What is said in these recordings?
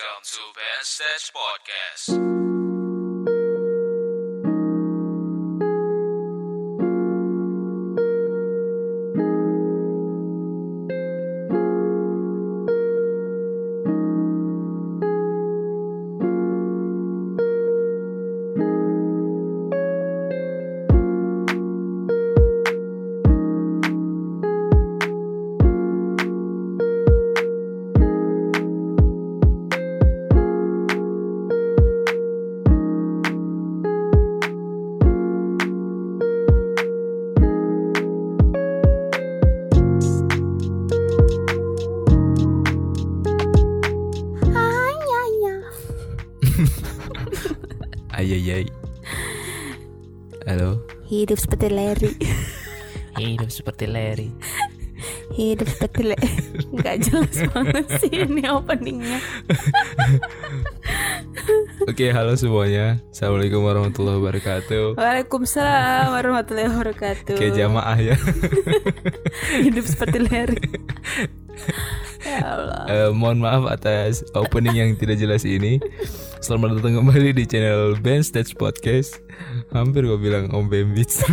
Welcome to Ben Stage Podcast. Ayayay. Halo. Hidup seperti Larry Hidup seperti Larry. Hidup seperti Larry Gak jelas banget sih ini openingnya Oke, halo semuanya. Assalamualaikum warahmatullahi wabarakatuh. Waalaikumsalam warahmatullahi wabarakatuh Oke, jamaah ya. Hidup seperti Larry Ya Allah Eh, mohon maaf atas opening yang tidak jelas ini. Selamat datang kembali di channel Ben Stage Podcast. Hampir gue bilang Om Ben Beats.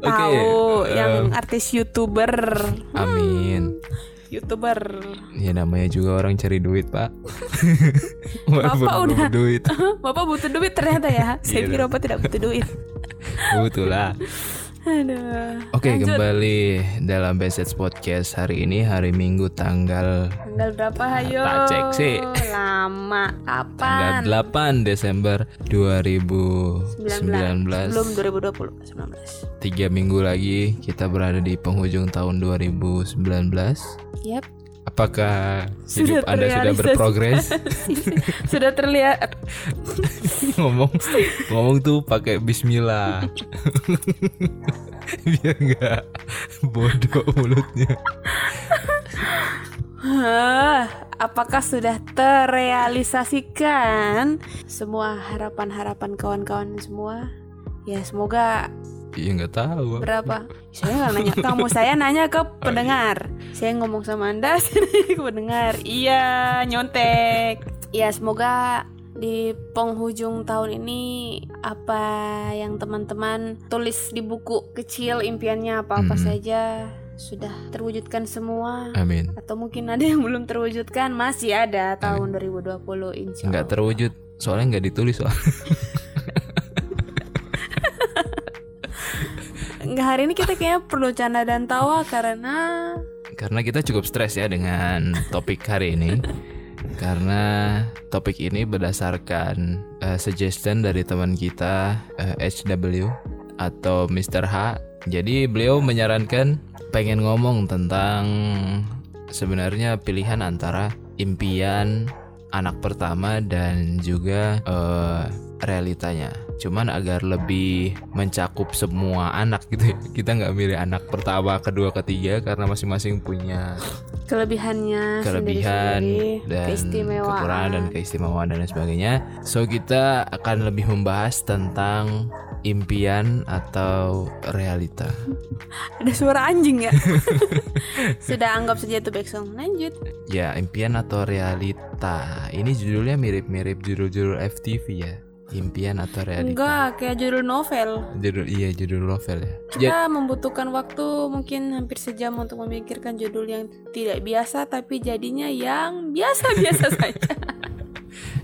Oke. Tahu eh, yang artis youtuber Amin. Youtuber Ya namanya juga orang cari duit, Pak. Bapak belum udah- duit. Bapak butuh duit ternyata ya Saya Iya, kira Bapak tidak butuh duit Betul lah. Aduh Oke, Lanjut. kembali dalam Besets Podcast hari ini hari Minggu tanggal Tanggal berapa ayo Tak cek sih. Lama tanggal Kapan 8 Desember 2019. 19 Belum 2020 19 Tiga minggu lagi kita berada di penghujung tahun 2019. Yap Apakah hidup Sudah Anda sudah berprogres? Sudah terlihat ngomong ngomong tuh pakai bismillah. Biar nggak bodoh mulutnya. Apakah sudah terrealisasikan semua harapan-harapan kawan-kawan semua? Ya semoga Iya nggak tahu. berapa? Saya nggak nanya kamu, saya nanya ke pendengar. Saya ngomong sama anda, saya nanya ke pendengar. Iya, nyontek. Ya semoga di penghujung tahun ini apa yang teman-teman tulis di buku kecil impiannya apa-apa Mm-mm. saja sudah terwujudkan semua Amin. atau mungkin ada yang belum terwujudkan masih ada tahun 2020 insya Nggak Allah. terwujud soalnya nggak ditulis soal. hari ini kita kayaknya perlu canda dan tawa karena Karena kita cukup stres ya dengan topik hari ini. Karena topik ini berdasarkan eh, suggestion dari teman kita eh, HW atau Mr. H. Jadi beliau menyarankan pengen ngomong tentang sebenarnya pilihan antara impian anak pertama dan juga eh, realitanya. Cuman agar lebih mencakup semua anak gitu ya. Kita nggak milih anak pertama, kedua, ketiga karena masing-masing punya kelebihannya kelebihan dan keistimewaan. kekurangan dan keistimewaan dan lain sebagainya. So kita akan lebih membahas tentang impian atau realita. Ada suara anjing ya. Sudah anggap saja itu backsong. Lanjut. Ya, impian atau realita. Ini judulnya mirip-mirip judul-judul FTV ya. Impian atau realita. Enggak, kayak judul novel. Judul iya judul novel ya. Kita membutuhkan waktu mungkin hampir sejam untuk memikirkan judul yang tidak biasa tapi jadinya yang biasa-biasa saja.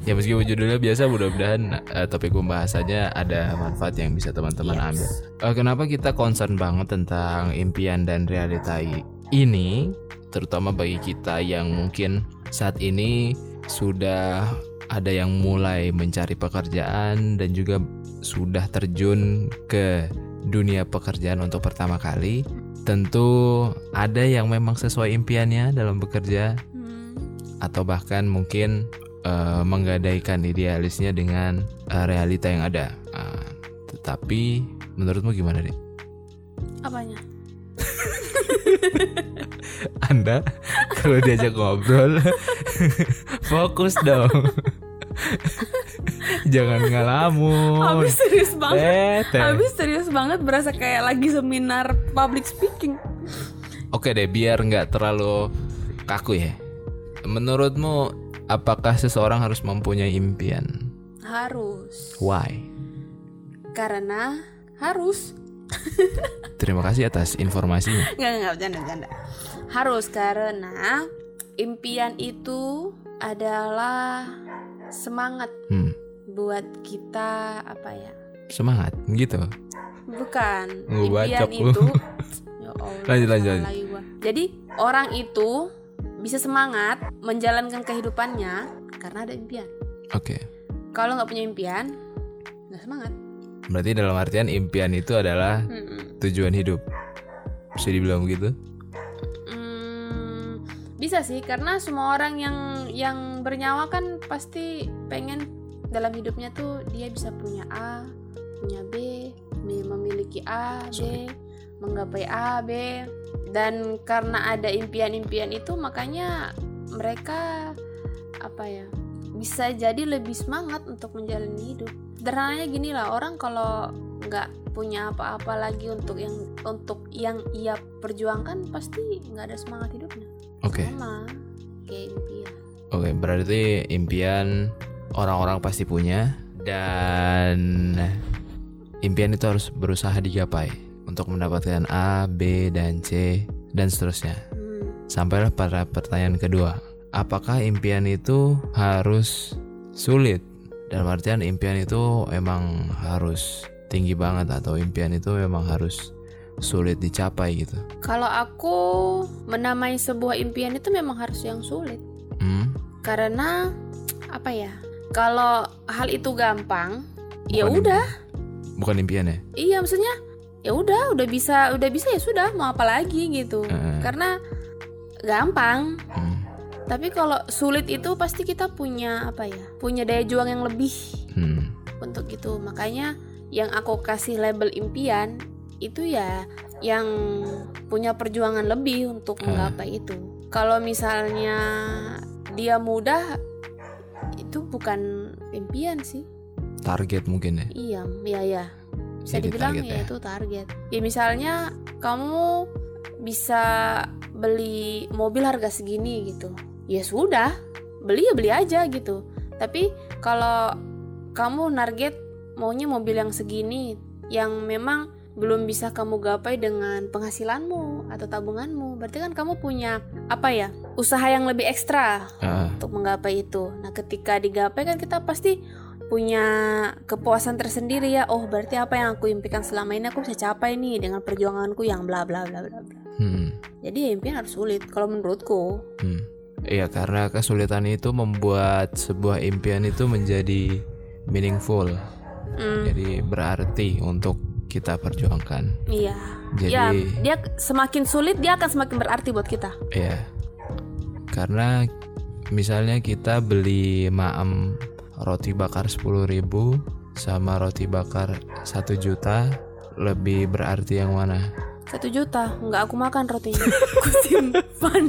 Ya meskipun judulnya biasa mudah-mudahan eh, topik pembahasannya ada manfaat yang bisa teman-teman Yes. ambil. Eh, kenapa kita concern banget tentang impian dan realita ini terutama bagi kita yang mungkin saat ini sudah ada yang mulai mencari pekerjaan dan juga sudah terjun ke dunia pekerjaan untuk pertama kali. Tentu ada yang memang sesuai impiannya dalam bekerja Hmm. atau bahkan mungkin eh, menggadaikan idealisnya dengan eh, realita yang ada. Ah, tetapi menurutmu gimana deh? Apanya? Anda kalau diajak ngobrol fokus dong. Jangan ngalamun. Habis serius banget. Habis serius banget berasa kayak lagi seminar public speaking. Oke deh, biar nggak terlalu kaku ya. menurutmu apakah seseorang harus mempunyai impian? Harus. Why? Karena harus. Terima kasih atas informasinya. Enggak, enggak, bercanda, bercanda. Harus karena impian itu adalah semangat Hmm, buat kita apa ya? semangat gitu. Bukan. Impian itu Ya Allah, Lanjut, lanjut, lanjut. Jadi orang itu bisa semangat menjalankan kehidupannya karena ada impian. Oke. Kalau nggak punya impian, nggak semangat. Berarti dalam artian impian itu adalah Mm-mm. tujuan hidup. Bisa dibilang begitu? Hmm, bisa sih karena semua orang yang yang bernyawa kan pasti pengen dalam hidupnya tuh dia bisa punya A, punya B, mi- memiliki A, B, menggapai A, B dan karena ada impian-impian itu makanya mereka apa ya bisa jadi lebih semangat untuk menjalani hidup. Sederhananya gini lah orang kalau nggak punya apa-apa lagi untuk yang untuk yang ia perjuangkan pasti nggak ada semangat hidupnya Oke. sama kayak impian Oke, berarti impian orang-orang pasti punya dan impian itu harus berusaha digapai untuk mendapatkan A, B, dan C dan seterusnya. Hmm. Sampailah pada pertanyaan kedua. Apakah impian itu harus sulit? Dalam artian impian itu emang harus tinggi banget atau impian itu memang harus sulit dicapai gitu. kalau aku menamai sebuah impian itu memang harus yang sulit Hmm? karena apa ya kalau hal itu gampang ya udah Bukan impian ya? iya maksudnya ya udah udah bisa udah bisa ya sudah mau apa lagi gitu Heeh. karena gampang Hmm. tapi kalau sulit itu pasti kita punya apa ya punya daya juang yang lebih Hmm. untuk itu makanya yang aku kasih label impian itu ya yang punya perjuangan lebih untuk Ah. menggapai itu kalau misalnya dia mudah itu bukan impian sih Target mungkin ya? iya iya ya bisa Jadi dibilang ya ya. itu target ya misalnya kamu bisa beli mobil harga segini gitu ya sudah beli ya beli aja gitu tapi kalau kamu target maunya mobil yang segini yang memang belum bisa kamu gapai dengan penghasilanmu atau tabunganmu berarti kan kamu punya apa ya usaha yang lebih ekstra Ah, untuk menggapai itu. Nah, ketika digapai kan kita pasti punya kepuasan tersendiri ya. Oh, berarti apa yang aku impikan selama ini aku bisa capai nih dengan perjuanganku yang bla bla bla bla bla. hmm. Jadi ya impian harus sulit kalau menurutku. Hmm. Iya, karena kesulitan itu membuat sebuah impian itu menjadi meaningful. Hmm, Jadi berarti untuk kita perjuangkan. iya. Jadi Ya, dia semakin sulit dia akan semakin berarti buat kita. Iya. Karena misalnya kita beli maem roti bakar 10.000 sama roti bakar 1 juta lebih berarti yang mana? Satu juta, nggak aku makan rotinya. Aku simpan.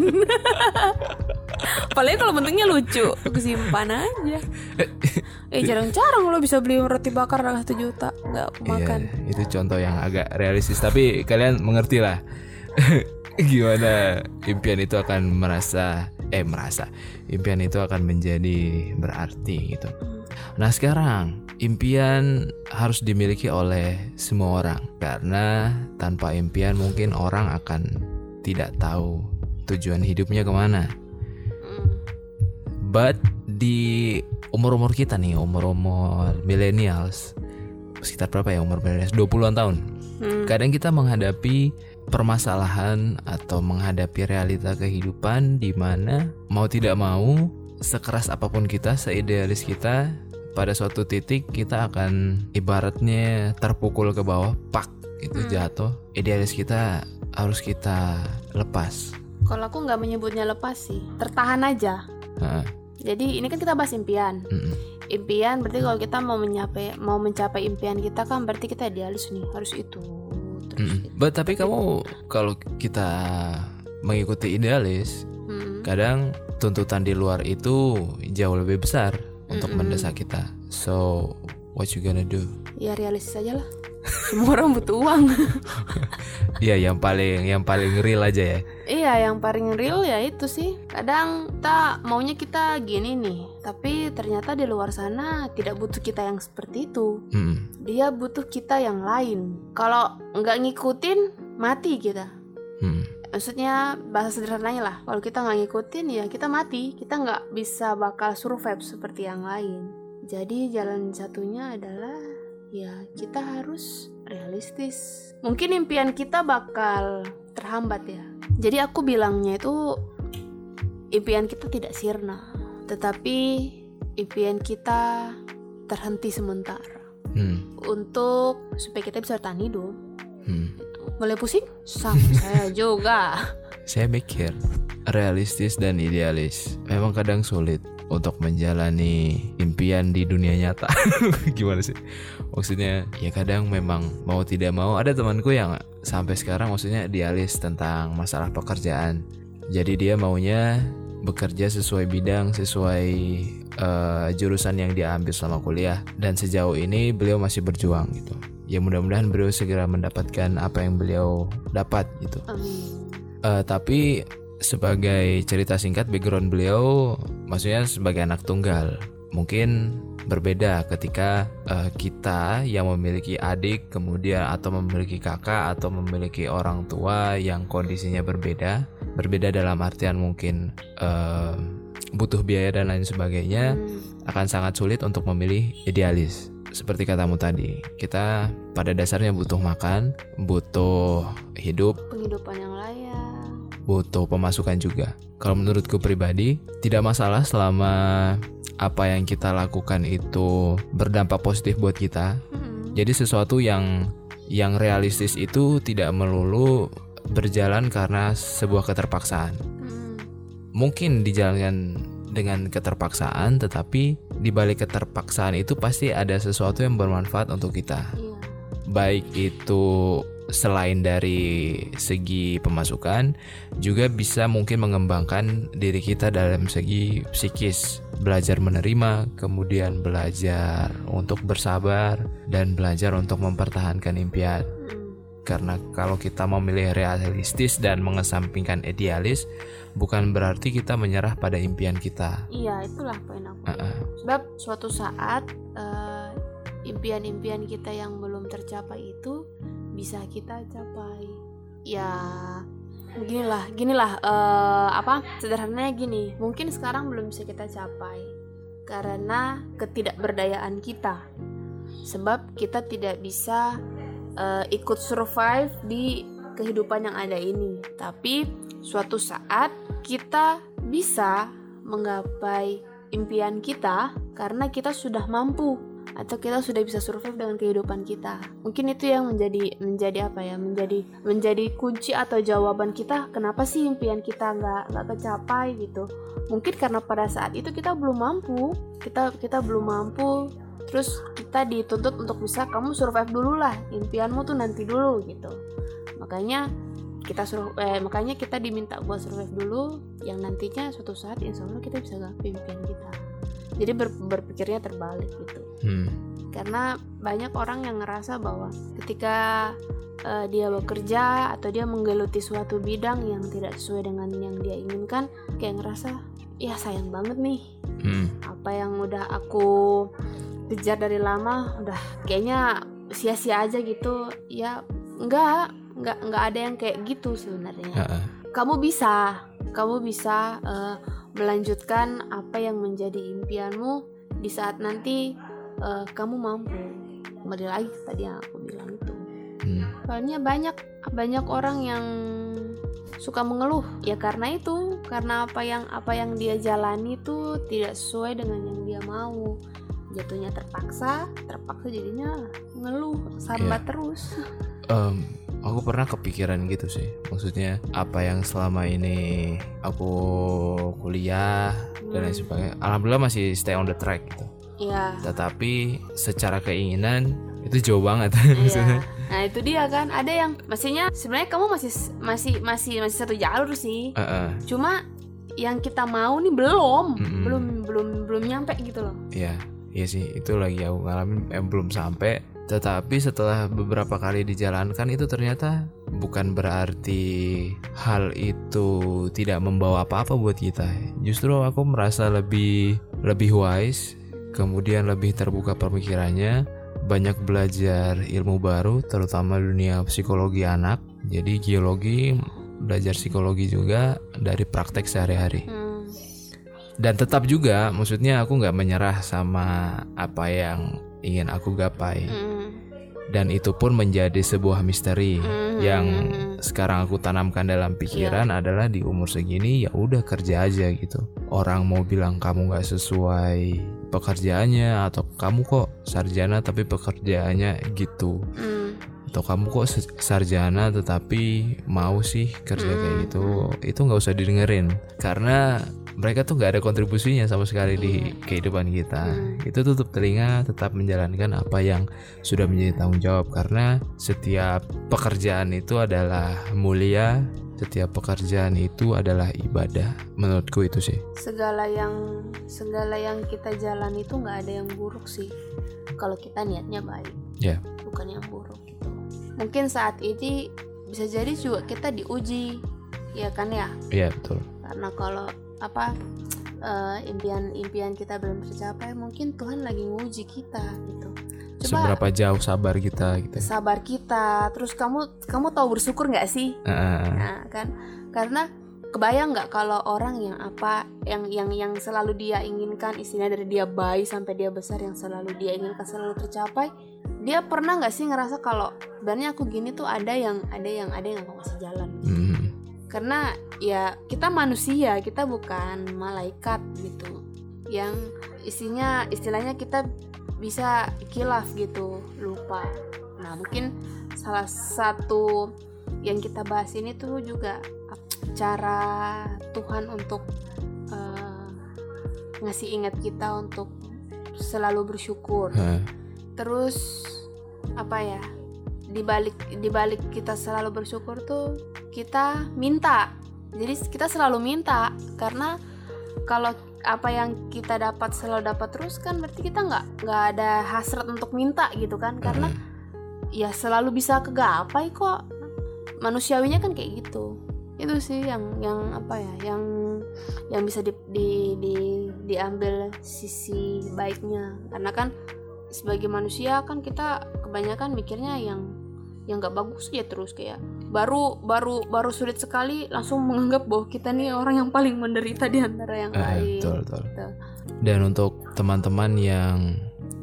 Apalagi kalau bentuknya lucu, aku simpan aja. Eh jarang-jarang lo bisa beli roti bakar harga satu juta, nggak aku makan. Iya, itu contoh yang agak realistis tapi kalian mengerti lah gimana impian itu akan merasa eh merasa impian itu akan menjadi berarti gitu. Nah sekarang impian harus dimiliki oleh semua orang karena tanpa impian mungkin orang akan tidak tahu tujuan hidupnya ke mana. But di umur-umur kita nih, umur-umur millennials, sekitar berapa ya umur millennials? 20-an tahun. Hmm. Kadang kita menghadapi permasalahan atau menghadapi realita kehidupan di mana mau tidak mau sekeras apa pun kita, seidealis kita, pada suatu titik kita akan ibaratnya terpukul ke bawah, pak, itu jatuh. Idealis kita harus kita lepas. Kalau aku nggak menyebutnya lepas sih, tertahan aja. Heeh. Jadi ini kan kita bahas impian. Mm-mm. Impian berarti kalau kita mau mencapai mau mencapai impian kita kan berarti kita idealis nih, harus itu. Terus itu. But tapi kamu kalau kita mengikuti idealis, Hmm. kadang tuntutan di luar itu jauh lebih besar untuk Mm-mm. mendesak kita. So what you gonna do? Ya realistis aja lah. semua orang butuh uang Iya, yang paling yang paling real aja ya. iya yang paling real ya itu sih kadang kita maunya kita gini nih tapi ternyata di luar sana tidak butuh kita yang seperti itu Hmm. dia butuh kita yang lain kalau nggak ngikutin mati kita. Maksudnya bahasa sederhananya lah. Kalau kita nggak ngikutin ya kita mati. Kita nggak bisa bakal survive seperti yang lain. Jadi jalan satunya adalah ya kita harus realistis. Mungkin impian kita bakal terhambat ya. Jadi aku bilangnya itu impian kita tidak sirna. Tetapi impian kita terhenti sementara Hmm. untuk supaya kita bisa bertahan hidup. Hmm. Boleh pusing sama saya juga Saya mikir realistis dan idealis memang kadang sulit untuk menjalani impian di dunia nyata. Gimana sih? Maksudnya ya kadang memang mau tidak mau ada temanku yang sampai sekarang maksudnya idealis tentang masalah pekerjaan. Jadi dia maunya bekerja sesuai bidang, sesuai eh, jurusan yang dia ambil selama kuliah dan sejauh ini beliau masih berjuang gitu. Ya mudah-mudahan beliau segera mendapatkan apa yang beliau dapat gitu. Amin. Eh, tapi sebagai cerita singkat background beliau, maksudnya sebagai anak tunggal, mungkin berbeda ketika eh, kita yang memiliki adik kemudian atau memiliki kakak atau memiliki orang tua yang kondisinya berbeda, berbeda dalam artian mungkin eh, butuh biaya dan lain sebagainya Hmm. akan sangat sulit untuk memilih idealis. Seperti katamu tadi, kita pada dasarnya butuh makan, butuh hidup, penghidupan yang layak butuh pemasukan juga. Kalau menurutku pribadi, tidak masalah selama apa yang kita lakukan itu berdampak positif buat kita. Hmm. Jadi sesuatu yang yang realistis itu tidak melulu berjalan karena sebuah keterpaksaan. Hmm. Mungkin dijalankan dengan keterpaksaan, tetapi di balik keterpaksaan itu pasti ada sesuatu yang bermanfaat untuk kita. Iya. Baik itu selain dari segi pemasukan juga bisa mungkin mengembangkan diri kita dalam segi psikis belajar menerima kemudian belajar untuk bersabar dan belajar untuk mempertahankan impian. Karena kalau kita memilih realistis dan mengesampingkan idealis bukan berarti kita menyerah pada impian kita Iya, itulah poin aku. Uh-uh. Sebab suatu saat eh, impian-impian kita yang belum tercapai itu bisa kita capai. Ya, ginilah, ginilah eh, apa? Sederhananya gini, mungkin sekarang belum bisa kita capai karena ketidakberdayaan kita. Sebab kita tidak bisa eh, ikut survive di kehidupan yang ada ini. Tapi suatu saat kita bisa menggapai impian kita karena kita sudah mampu atau kita sudah bisa survive dengan kehidupan kita. Mungkin itu yang menjadi menjadi apa ya? Menjadi menjadi kunci atau jawaban kita kenapa sih impian kita nggak nggak kecapai gitu. Mungkin karena pada saat itu kita belum mampu, kita kita belum mampu. Terus kita dituntut untuk bisa kamu survive dulu lah, impianmu tuh nanti dulu gitu. Makanya kita suruh eh, makanya kita diminta buat survive dulu yang nantinya suatu saat insya Allah kita bisa gapai impian kita jadi ber- berpikirnya terbalik gitu Hmm. karena banyak orang yang ngerasa bahwa ketika eh, dia bekerja atau dia menggeluti suatu bidang yang tidak sesuai dengan yang dia inginkan kayak ngerasa ya sayang banget nih Hmm. apa yang udah aku kejar dari lama udah kayaknya sia-sia aja gitu. Ya enggak enggak enggak ada yang kayak gitu sebenarnya. Uh-uh. kamu bisa kamu bisa eh, melanjutkan apa yang menjadi impianmu di saat nanti eh, kamu mampu. Kembali lagi tadi yang aku bilang itu. Hmm. soalnya banyak banyak orang yang suka mengeluh. Ya karena itu karena apa yang apa yang dia jalani itu tidak sesuai dengan yang dia mau jatuhnya terpaksa terpaksa jadinya ngeluh sambat terus Em, aku pernah kepikiran gitu sih. Maksudnya apa yang selama ini aku kuliah dan lain Hmm. sebagainya. Alhamdulillah masih stay on the track gitu. Iya Tetapi secara keinginan itu jauh banget. Iya. Nah itu dia kan ada yang maksudnya sebenarnya kamu masih masih masih masih satu jalur sih. Heeh, Cuma yang kita mau nih belum Mm-mm. belum belum belum nyampe gitu loh. Iya, iya sih. Itu lagi aku ngalamin eh, belum sampai. Tetapi setelah beberapa kali dijalankan itu ternyata bukan berarti hal itu tidak membawa apa-apa buat kita. Justru aku merasa lebih lebih wise, kemudian lebih terbuka pemikirannya, banyak belajar ilmu baru terutama dunia psikologi anak. Jadi geologi belajar psikologi juga dari praktek sehari-hari. Hmm. Dan tetap juga maksudnya aku nggak menyerah sama apa yang ingin aku gapai. Hmm. dan itu pun menjadi sebuah misteri Hmm. yang sekarang aku tanamkan dalam pikiran adalah di umur segini ya udah kerja aja gitu. Orang mau bilang kamu nggak sesuai pekerjaannya atau kamu kok sarjana tapi pekerjaannya gitu. Hmm. atau kamu kok sarjana tetapi mau sih kerja kayak gitu. Itu nggak usah didengerin. Karena mereka tuh nggak ada kontribusinya sama sekali di kehidupan kita. Itu tutup telinga tetap menjalankan apa yang sudah menjadi tanggung jawab. Karena setiap pekerjaan itu adalah mulia setiap pekerjaan itu adalah ibadah. Menurutku itu sih. Segala yang segala yang kita jalan itu nggak ada yang buruk sih. Kalau kita niatnya baik ya. bukan yang buruk gitu. Mungkin saat ini bisa jadi juga kita diuji ya kan ya? Iya betul. Karena kalau apa eh, impian-impian kita belum tercapai mungkin Tuhan lagi nguji kita gitu. Coba seberapa jauh sabar kita gitu sabar kita. Terus kamu kamu tahu bersyukur nggak sih? Ah, Nah, kan? Karena kebayang nggak kalau orang yang apa yang yang yang selalu dia inginkan istilah dari dia bayi sampai dia besar yang selalu dia inginkan selalu tercapai dia pernah nggak sih ngerasa kalau sebenarnya aku gini tuh ada yang ada yang ada yang aku masih jalan? Mhm. Karena ya kita manusia kita bukan malaikat gitu. Yang isinya istilahnya kita bisa kilaf gitu lupa. Nah mungkin salah satu yang kita bahas ini tuh juga cara Tuhan untuk eh, ngasih ingat kita untuk selalu bersyukur. Hah. terus apa ya dibalik dibalik kita selalu bersyukur tuh kita minta. Jadi kita selalu minta karena kalau apa yang kita dapat selalu dapat terus kan berarti kita nggak nggak ada hasrat untuk minta gitu kan. Karena ya selalu bisa kegapai kok. Manusiawinya kan kayak gitu. Itu sih yang yang apa ya yang yang bisa di, di, di- diambil sisi baiknya. Karena kan sebagai manusia kan kita kebanyakan mikirnya yang yang nggak bagus ya terus kayak baru baru baru sulit sekali langsung menganggap bahwa kita nih orang yang paling menderita di antara yang Eh, lain betul betul Gitu. Dan untuk teman-teman yang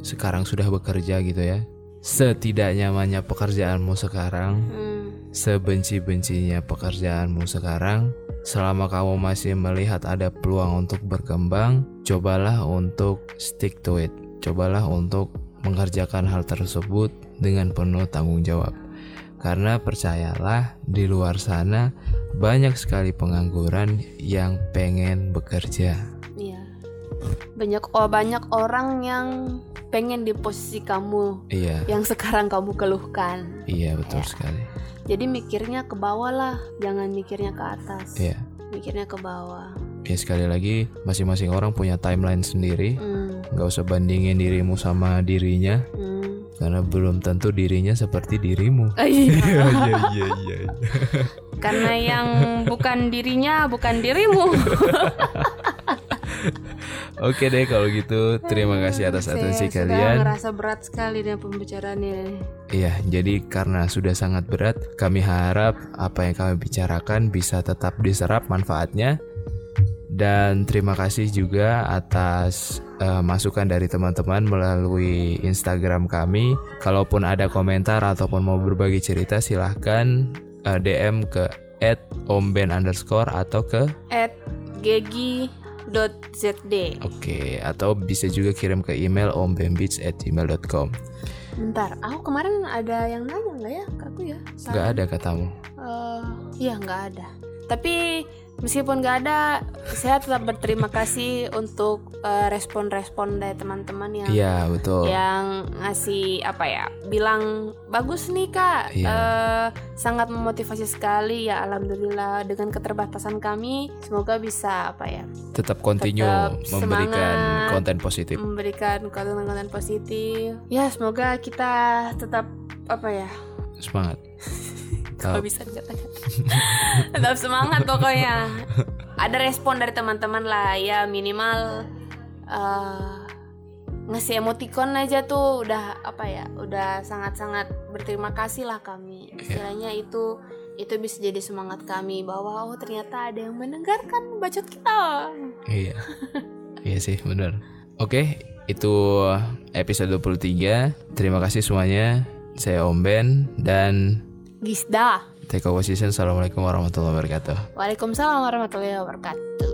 sekarang sudah bekerja gitu ya, setidak nyamannya pekerjaanmu sekarang, Hmm, sebenci-bencinya pekerjaanmu sekarang, selama kamu masih melihat ada peluang untuk berkembang, cobalah untuk stick to it. Cobalah untuk mengerjakan hal tersebut dengan penuh tanggung jawab. Karena percayalah, di luar sana banyak sekali pengangguran yang pengen bekerja. iya banyak oh banyak orang yang pengen di posisi kamu Iya, yang sekarang kamu keluhkan iya betul Ya. sekali. jadi mikirnya ke bawah lah jangan mikirnya ke atas Iya. mikirnya ke bawah Ya sekali lagi, masing-masing orang punya timeline sendiri. hmm, Gak usah bandingin dirimu sama dirinya, hmm. Karena belum tentu dirinya seperti dirimu. Ah, iya. Iya iya iya. iya. karena yang bukan dirinya bukan dirimu Oke deh kalau gitu, terima kasih atas Saya atensi sudah kalian. ngerasa berat sekali dengan pembicaraan ini Iya, jadi karena sudah sangat berat, kami harap apa yang kami bicarakan bisa tetap diserap manfaatnya. Dan terima kasih juga atas eh, masukan dari teman-teman melalui Instagram kami. Kalaupun ada komentar ataupun mau berbagi cerita, silahkan eh, DM ke @omben underscore atau ke at gegi.zd oke atau bisa juga kirim ke email ombenbeats@gmail.com. bentar aku kemarin ada yang nanya nggak ya ke aku ya Gak ada katamu. Eh, iya nggak ada tapi meskipun nggak ada saya tetap berterima kasih untuk eh, respon-respon dari teman-teman yang Iya betul. yang ngasih apa ya bilang bagus nih kak Iya. Eh, sangat memotivasi sekali ya alhamdulillah dengan keterbatasan kami semoga bisa apa ya Tetap continue Tetap memberikan semangat. konten positif. memberikan konten-konten positif ya semoga kita tetap apa ya Semangat. kalau bisa dikatakan tetap semangat pokoknya ada respon dari teman-teman lah ya minimal eh, ngasih emoticon aja tuh udah apa ya udah sangat-sangat berterima kasih lah kami istilahnya itu itu bisa jadi semangat kami bahwa oh ternyata ada yang mendengarkan bacot kita Iya. iya sih, benar. Oke, itu episode 23. Terima kasih semuanya. Saya Om Ben dan Gisda Take Over Season. Assalamualaikum warahmatullahi wabarakatuh. Waalaikumsalam warahmatullahi wabarakatuh